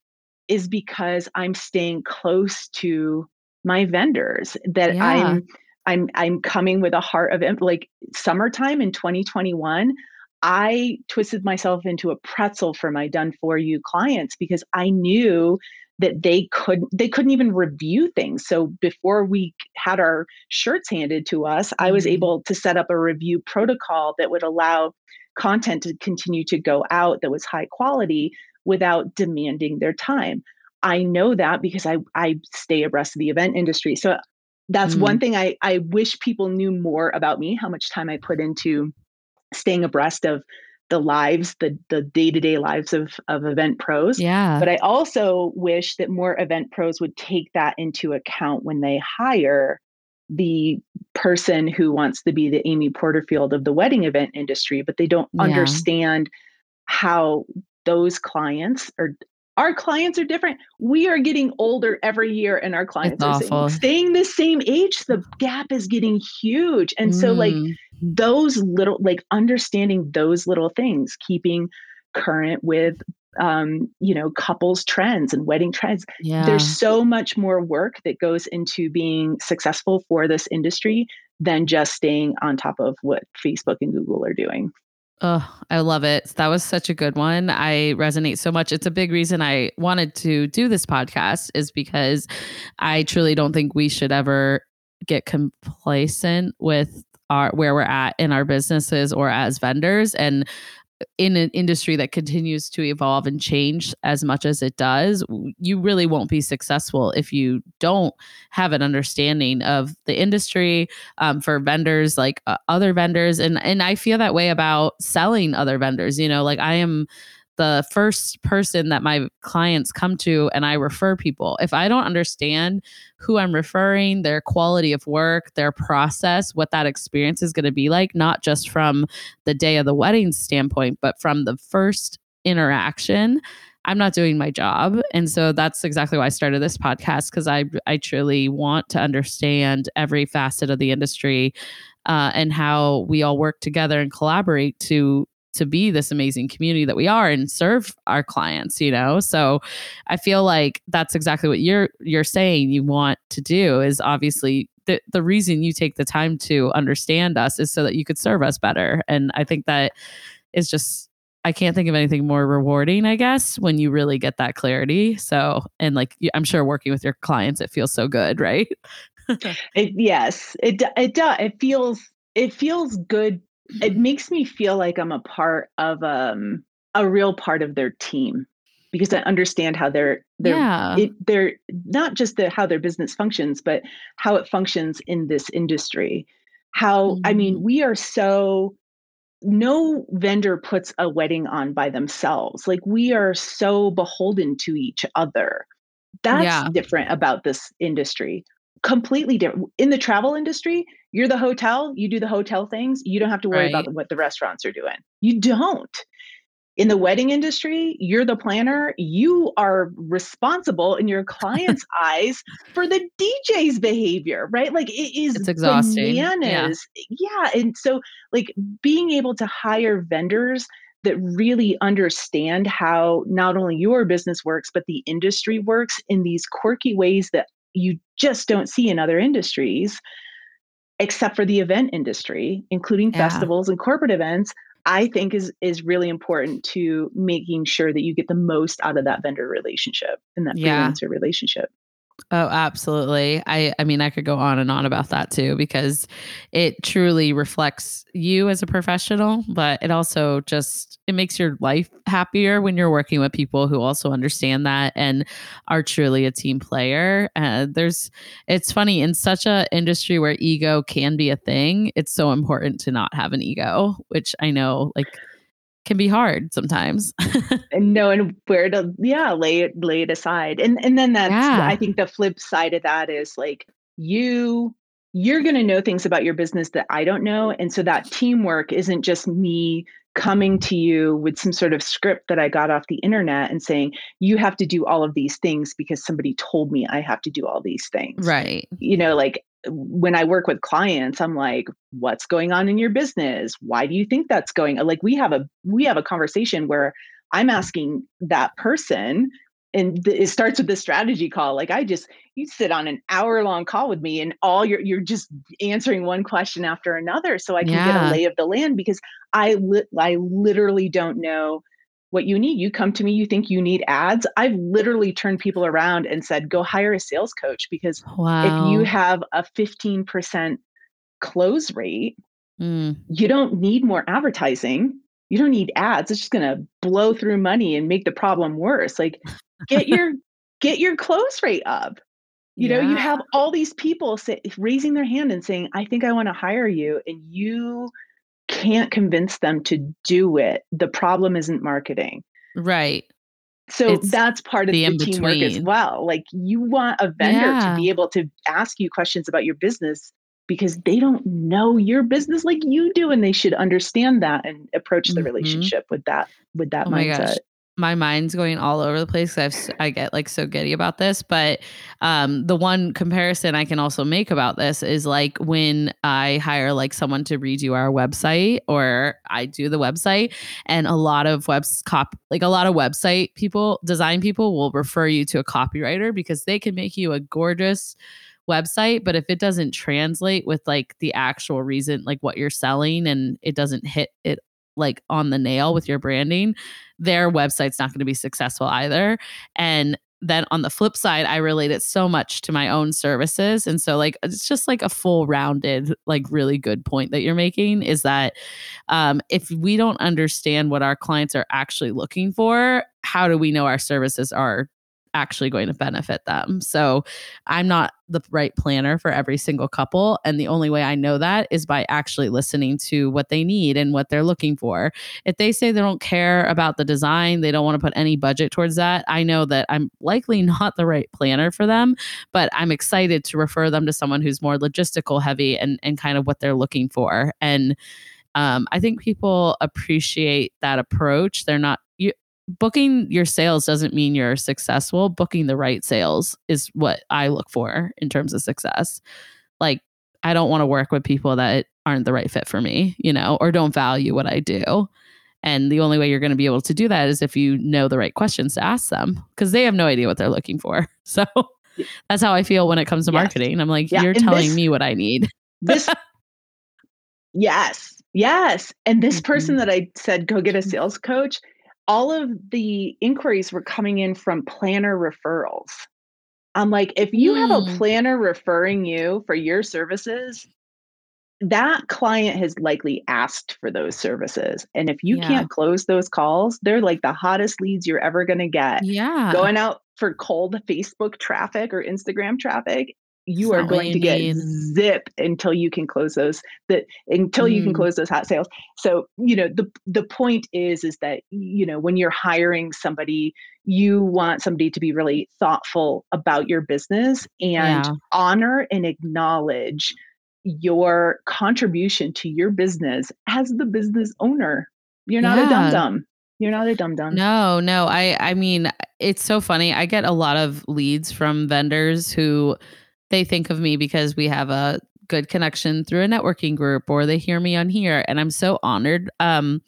is because I'm staying close to my vendors that yeah. I'm I'm I'm coming with a heart of like summertime in 2021 I twisted myself into a pretzel for my done for you clients because I knew that they couldn't, they couldn't even review things. So before we had our shirts handed to us, mm-hmm. I was mm-hmm. able to set up a review protocol that would allow content to continue to go out that was high quality without demanding their time. I know that because I, I stay abreast of the event industry. So that's mm. one thing I, I wish people knew more about me, how much time I put into staying abreast of the lives, the the day-to-day lives of of event pros. Yeah. But I also wish that more event pros would take that into account when they hire the person who wants to be the Amy Porterfield of the wedding event industry, but they don't yeah. understand how those clients are our clients are different. We are getting older every year, and our clients it's are staying the same age. The gap is getting huge. And mm. so, like, mm. those little, like, understanding those little things, keeping current with um, you know, couples trends and wedding trends. Yeah. There's so much more work that goes into being successful for this industry than just staying on top of what Facebook and Google are doing. Oh, I love it. That was such a good one. I resonate so much. It's a big reason I wanted to do this podcast is because I truly don't think we should ever get complacent with our where we're at in our businesses or as vendors and in an industry that continues to evolve and change as much as it does, you really won't be successful if you don't have an understanding of the industry um, for vendors like uh, other vendors. And and I feel that way about selling other vendors. You know, like I am the first person that my clients come to and I refer people. If I don't understand who I'm referring, their quality of work, their process, what that experience is going to be like, not just from the day of the wedding standpoint, but from the first interaction, I'm not doing my job. And so that's exactly why I started this podcast because I I truly want to understand every facet of the industry uh, and how we all work together and collaborate to to be this amazing community that we are and serve our clients you know? So i feel like that's exactly what you're you're saying you want to do is obviously the, the reason you take the time to understand us is so that you could serve us better. And i think that is just i can't think of anything more rewarding i guess when you really get that clarity. So and like i'm sure working with your clients it feels so good right? It, yes it it does it feels it feels good it makes me feel like i'm a part of um a real part of their team because I understand how they're they're yeah. it, they're not just the how their business functions, but how it functions in this industry. How mm-hmm. I mean, mm-hmm. we are so no vendor puts a wedding on by themselves. Like we are so beholden to each other. That's yeah. different about this industry. Completely different. In the travel industry, you're the hotel, you do the hotel things. You don't have to worry right. about what the restaurants are doing. You don't in the wedding industry, you're the planner. You are responsible in your client's eyes for the DJ's behavior, right? Like it is it's exhausting. bananas. Yeah. yeah. And so like being able to hire vendors that really understand how not only your business works, but the industry works in these quirky ways that you just don't see in other industries, except for the event industry, including yeah. festivals and corporate events I think is is really important to making sure that you get the most out of that vendor relationship and that yeah. freelancer relationship. Oh, absolutely. I I mean, I could go on and on about that too because it truly reflects you as a professional, but it also just it makes your life happier when you're working with people who also understand that and are truly a team player. Uh, there's it's funny in such a industry where ego can be a thing, it's so important to not have an ego, which I know like can be hard sometimes. and knowing where to yeah, lay it lay it aside. And and then that's yeah. I think the flip side of that is like you you're going to know things about your business that I don't know and so that teamwork isn't just me coming to you with some sort of script that I got off the internet and saying, you have to do all of these things because somebody told me I have to do all these things. Right. You know, like when I work with clients, I'm like, what's going on in your business? Why do you think that's going? Like we have a we have a conversation where I'm asking that person and th- it starts with the strategy call. Like I just you sit on an hour long call with me and all you're you're just answering one question after another so I can yeah. get a lay of the land because I li- I literally don't know what you need. You come to me, you think you need ads. I've literally turned people around and said, go hire a sales coach because wow. if you have a 15% close rate, mm. you don't need more advertising. You don't need ads. It's just going to blow through money and make the problem worse. Like get your get your close rate up. You yeah. know, you have all these people say, raising their hand and saying, "I think I want to hire you," and you can't convince them to do it. The problem isn't marketing. Right. So it's that's part of the, the teamwork as well. Like you want a vendor yeah. to be able to ask you questions about your business because they don't know your business like you do and they should understand that and approach the mm-hmm. relationship with that with that oh mindset my mind's going all over the place I've, I get like so giddy about this. But um, the one comparison I can also make about this is like when I hire like someone to redo our website or I do the website, and a lot of webs cop like a lot of website people, design people will refer you to a copywriter because they can make you a gorgeous website but if it doesn't translate with like the actual reason like what you're selling and it doesn't hit it like on the nail with your branding, their website's not going to be successful either. And then on the flip side, I relate it so much to my own services. And so, like, it's just like a full rounded, like, really good point that you're making is that um, if we don't understand what our clients are actually looking for, how do we know our services are actually going to benefit them. So I'm not the right planner for every single couple. And the only way I know that is by actually listening to what they need and what they're looking for. If they say they don't care about the design, they don't want to put any budget towards that, I know that I'm likely not the right planner for them, but I'm excited to refer them to someone who's more logistical heavy and, and kind of what they're looking for. And um, I think people appreciate that approach. They're not booking your sales doesn't mean you're successful. Booking the right sales is what I look for in terms of success. Like, I don't want to work with people that aren't the right fit for me, you know, or don't value what I do. And the only way you're going to be able to do that is if you know the right questions to ask them because they have no idea what they're looking for. So that's how I feel when it comes to yes. marketing. I'm like, yeah. you're and telling this, me what I need. this, yes, yes. And this mm-hmm. person that I said, go get a sales coach, all of the inquiries were coming in from planner referrals. I'm like, if you mm. have a mm. planner referring you for your services, that client has likely asked for those services. And if you yeah. can't close those calls, they're like the hottest leads you're ever going to get. Yeah. Going out for cold Facebook traffic or Instagram traffic you are going to get zip until you can close those that until mm. you can mm-hmm. close those hot sales so you know the the point is is that you know when you're hiring somebody you want somebody to be really thoughtful about your business and yeah. honor and acknowledge your contribution to your business as the business owner you're not yeah. a dum dum you're not a dum dum. No, no. I I mean, it's so funny. I get a lot of leads from vendors who they think of me because we have a good connection through a networking group or they hear me on here and I'm so honored um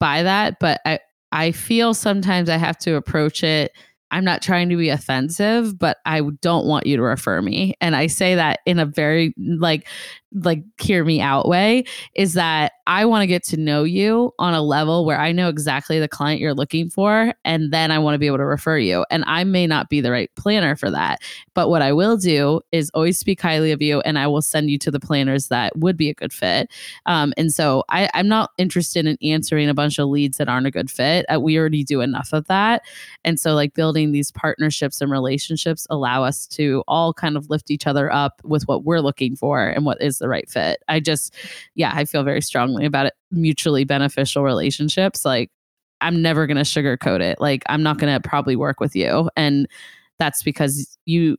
by that but I I feel sometimes I have to approach it I'm not trying to be offensive, but I don't want you to refer me. And I say that in a very like like hear me out way is that I want to get to know you on a level where I know exactly the client you're looking for and then I want to be able to refer you. And I may not be the right planner for that. But what I will do is always speak highly of you and I will send you to the planners that would be a good fit. Um, and so I, I'm not interested in answering a bunch of leads that aren't a good fit. Uh, we already do enough of that. And so like building these partnerships and relationships allow us to all kind of lift each other up with what we're looking for and what is the right fit. I just, yeah, I feel very strongly about it. Mutually beneficial relationships. Like, I'm never going to sugarcoat it. Like, I'm not going to probably work with you. And that's because you,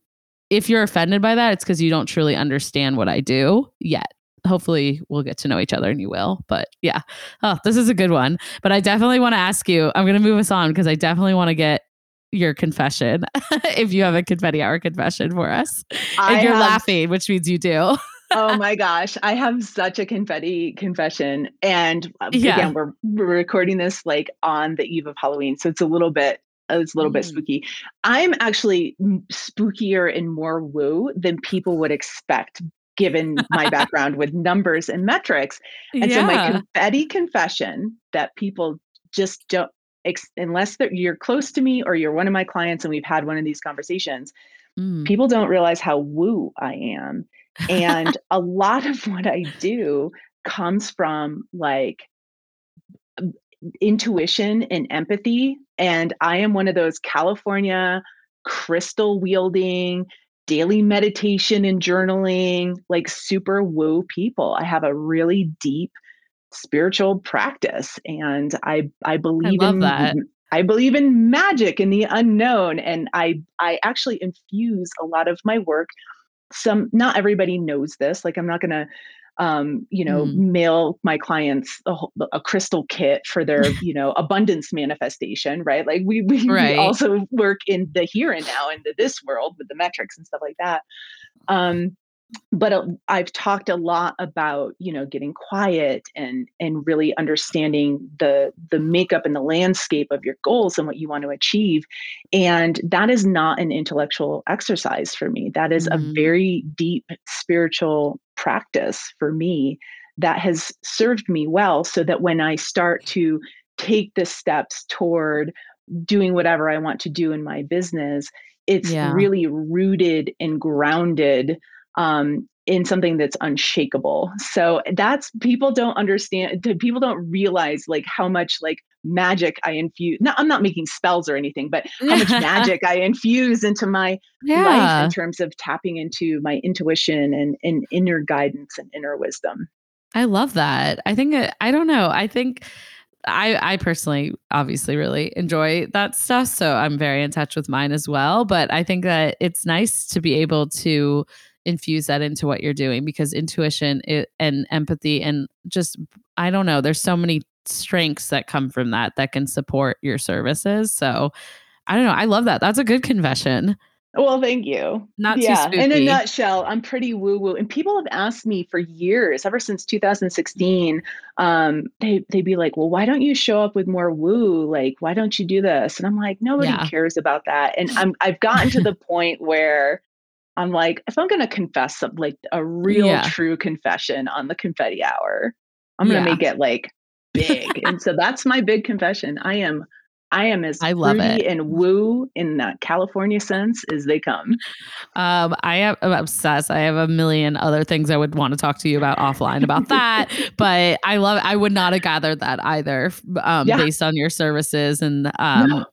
if you're offended by that, it's because you don't truly understand what I do yet. Hopefully, we'll get to know each other and you will. But yeah, oh, this is a good one. But I definitely want to ask you, I'm going to move us on because I definitely want to get your confession if you have a confetti hour confession for us. I and you're have, laughing, which means you do oh my gosh, I have such a confetti confession. And uh, yeah. again, we're, we're recording this like on the eve of Halloween. So it's a little bit uh, it's a little mm. bit spooky. I'm actually spookier and more woo than people would expect given my background with numbers and metrics. And yeah. so my confetti confession that people just don't unless you're close to me or you're one of my clients and we've had one of these conversations, mm. people don't realize how woo I am and a lot of what I do comes from like intuition and empathy. And I am one of those California crystal wielding, daily meditation and journaling, like super woo people. I have a really deep spiritual practice and I I believe I in that. I believe in magic and the unknown and I I actually infuse a lot of my work some not everybody knows this like i'm not going to um, you know, mm. mail my clients a, a, crystal kit for their, you know, abundance manifestation, right? Like we we, right. we, also work in the here and now in the this world with the metrics and stuff like that. Um, but uh, I've talked a lot about you know getting quiet and and really understanding the the makeup and the landscape of your goals and what you want to achieve, and that is not an intellectual exercise for me. That is mm-hmm. a very deep spiritual practice for me that has served me well. So that when I start to take the steps toward doing whatever I want to do in my business, it's yeah. really rooted and grounded um, in something that's unshakable. So that's people don't understand. People don't realize like how much like magic I infuse. No, I'm not making spells or anything, but how much magic I infuse into my yeah. life in terms of tapping into my intuition and, and inner guidance and inner wisdom. I love that. I think I don't know. I think I I personally obviously really enjoy that stuff, so I'm very in touch with mine as well. But I think that it's nice to be able to infuse that into what you're doing because intuition and empathy and just I don't know, there's so many strengths that come from that that can support your services. So I don't know. I love that. That's a good confession. Well, thank you. Not yeah. In a nutshell, I'm pretty woo woo, and people have asked me for years, ever since 2016. Um, they they'd be like, "Well, why don't you show up with more woo? Like, why don't you do this?" And I'm like, nobody yeah. cares about that. And I'm I've gotten to the point where I'm like, if I'm going to confess some, like a real yeah. true confession on the confetti hour, I'm going to make it like big. and so that's my big confession. I am I am as I love it and woo in that California sense as they come. Um, I am I'm obsessed. I have a million other things I would want to talk to you about offline about that, but I love. I would not have gathered that either, um, yeah. based on your services and um, no.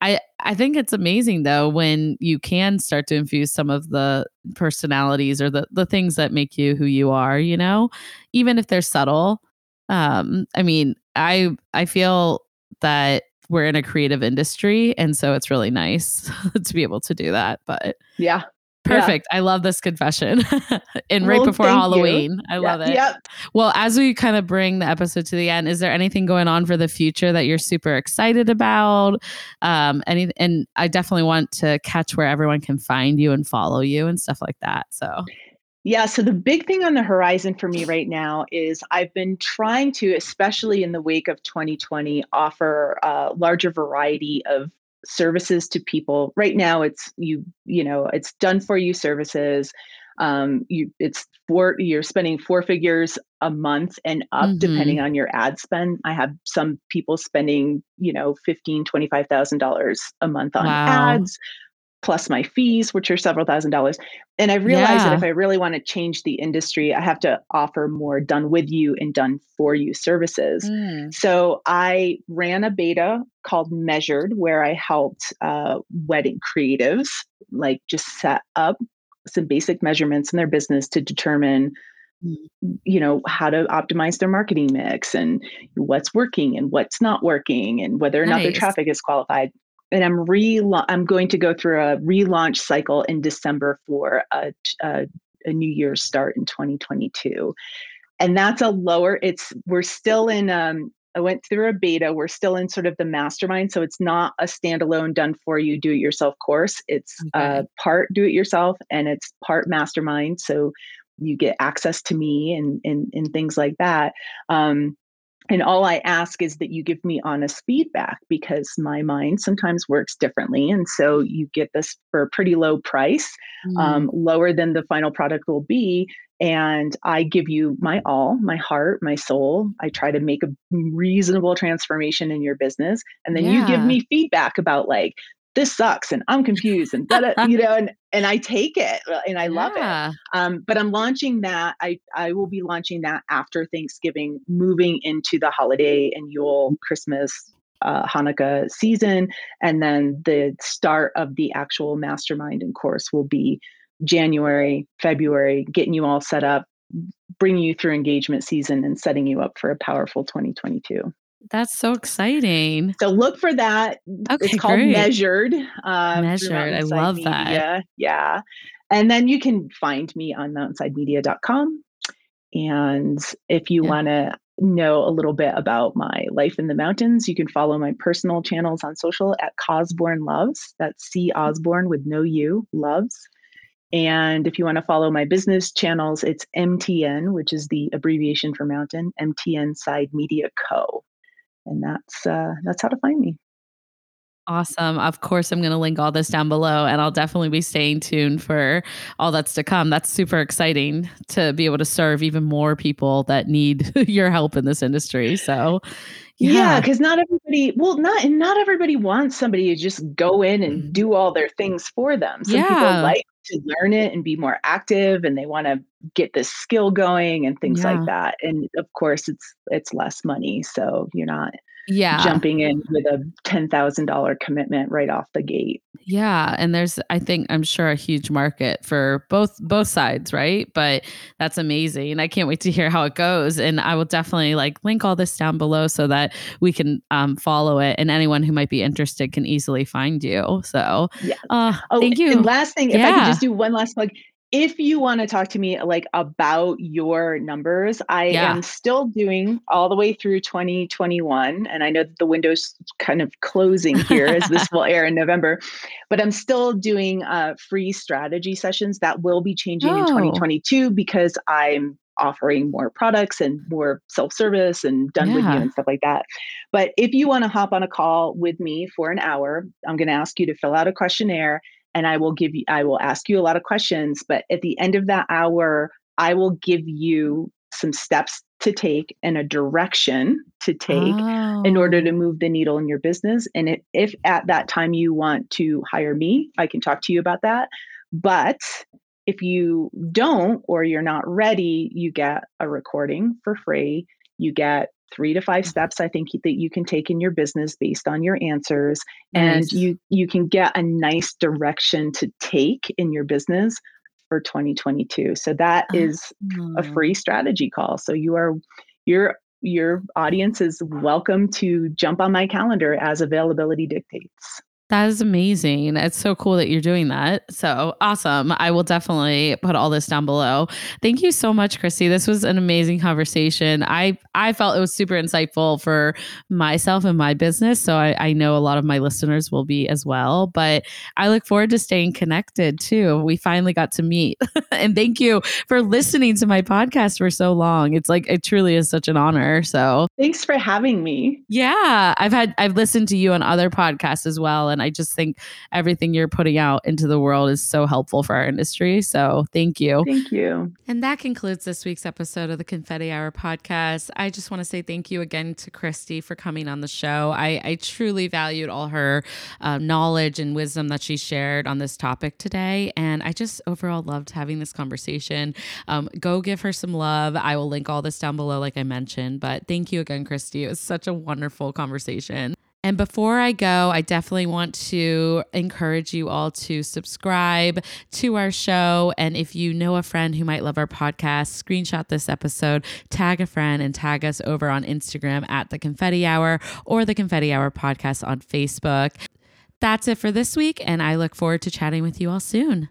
I I think it's amazing though when you can start to infuse some of the personalities or the the things that make you who you are. You know, even if they're subtle. Um, I mean, I I feel that we're in a creative industry and so it's really nice to be able to do that but yeah Perfect. Yeah. I love this confession. and well, right before Halloween. You. I love it. Yep. Well, as we kind of bring the episode to the end, is there anything going on for the future that you're super excited about? Um, any and I definitely want to catch where everyone can find you and follow you and stuff like that. So yeah, so the big thing on the horizon for me right now is I've been trying to, especially in the wake of 2020, offer a larger variety of services to people. Right now, it's you, you know, it's done for you services. Um, you, it's four. You're spending four figures a month and up, mm-hmm. depending on your ad spend. I have some people spending, you know, fifteen, twenty five thousand dollars a month on wow. ads plus my fees, which are several thousand dollars. And I realized yeah. that if I really want to change the industry, I have to offer more done with you and done for you services. Mm. So I ran a beta called Measured, where I helped uh, wedding creatives like just set up some basic measurements in their business to determine you know how to optimize their marketing mix and what's working and what's not working and whether or nice. not their traffic is qualified and I'm re I'm going to go through a relaunch cycle in December for a, a, a New Year's start in 2022, and that's a lower. It's we're still in. Um, I went through a beta. We're still in sort of the mastermind, so it's not a standalone done for you do it yourself course. It's okay. a part do it yourself and it's part mastermind. So you get access to me and and, and things like that. Um, and all I ask is that you give me honest feedback because my mind sometimes works differently. And so you get this for a pretty low price, mm. um, lower than the final product will be. And I give you my all, my heart, my soul. I try to make a reasonable transformation in your business. And then yeah. you give me feedback about like, this sucks and I'm confused and you know and and I take it uh, and I love yeah. it. Um, but I'm launching that. I I will be launching that after Thanksgiving, moving into the holiday and Yule, Christmas, uh, Hanukkah season, and then the start of the actual mastermind and course will be January, February, getting you all set up, bringing you through engagement season, and setting you up for a powerful 2022. That's so exciting. So look for that. Okay, it's called great. Measured. Uh, Measured. I love Media. that. Yeah. Yeah. And then you can find me on mountainsidemedia.com. And if you yeah. want to know a little bit about my life in the mountains, you can follow my personal channels on social at Cosborn Loves. That's C Osborne with no U, Loves. And if you want to follow my business channels, it's MTN, which is the abbreviation for mountain, MTN Side Media Co and that's uh, that's how to find me. Awesome. Of course, I'm going to link all this down below, and I'll definitely be staying tuned for all that's to come. That's super exciting to be able to serve even more people that need your help in this industry. So, yeah, because yeah, not everybody, well, not and not everybody wants somebody to just go in and mm-hmm. do all their things for them. Some yeah. people like to learn it and be more active, and they want to get this skill going and things yeah. like that. And of course, it's it's less money, so you're not yeah jumping in with a $10,000 commitment right off the gate. Yeah, and there's I think I'm sure a huge market for both both sides, right? But that's amazing. And I can't wait to hear how it goes and I will definitely like link all this down below so that we can um, follow it and anyone who might be interested can easily find you. So, yeah. Uh, oh, thank you. And last thing, if yeah. I could just do one last plug, if you want to talk to me like about your numbers, I yeah. am still doing all the way through 2021. And I know that the window's kind of closing here as this will air in November, but I'm still doing uh, free strategy sessions that will be changing oh. in 2022 because I'm offering more products and more self-service and done yeah. with you and stuff like that. But if you want to hop on a call with me for an hour, I'm going to ask you to fill out a questionnaire and I will give you, I will ask you a lot of questions. But at the end of that hour, I will give you some steps to take and a direction to take oh. in order oh. to oh. move the needle in your business. And if, if at that time you want to hire me, I can talk to you about that. But if you don't or you're not ready, you get a recording for free. You get three to five mm-hmm. steps i think that you can take in your business based on your answers nice. and you you can get a nice direction to take in your business for 2022 so that uh-huh. is oh. a mm. free strategy call. So you are your your audience is welcome to jump on my calendar as availability dictates that is amazing. It's so cool that you're doing that. So awesome. I will definitely put all this down below. Thank you so much, Christie. This was an amazing conversation. I I felt it was super insightful for myself and my business. So I, I know a lot of my listeners will be as well. But I look forward to staying connected too. We finally got to meet. and thank you for listening to my podcast for so long. It's like it truly is such an honor. So thanks for having me. Yeah. I've had I've listened to you on other podcasts as well. And I just think everything you're putting out into the world is so helpful for our industry. So thank you. Thank you. And that concludes this week's episode of the Confetti Hour podcast. I just want to say thank you again to Christie for coming on the show. I, I truly valued all her uh, knowledge and wisdom that she shared on this topic today. And I just overall loved having this conversation. Um, go give her some love. I will link all this down below, like I mentioned. But thank you again, Christie. It was such a wonderful conversation. And before I go, I definitely want to encourage you all to subscribe to our show. And if you know a friend who might love our podcast, screenshot this episode, tag a friend, and tag us over on Instagram at the Confetti Hour or the Confetti Hour podcast on Facebook. That's it for this week, and I look forward to chatting with you all soon.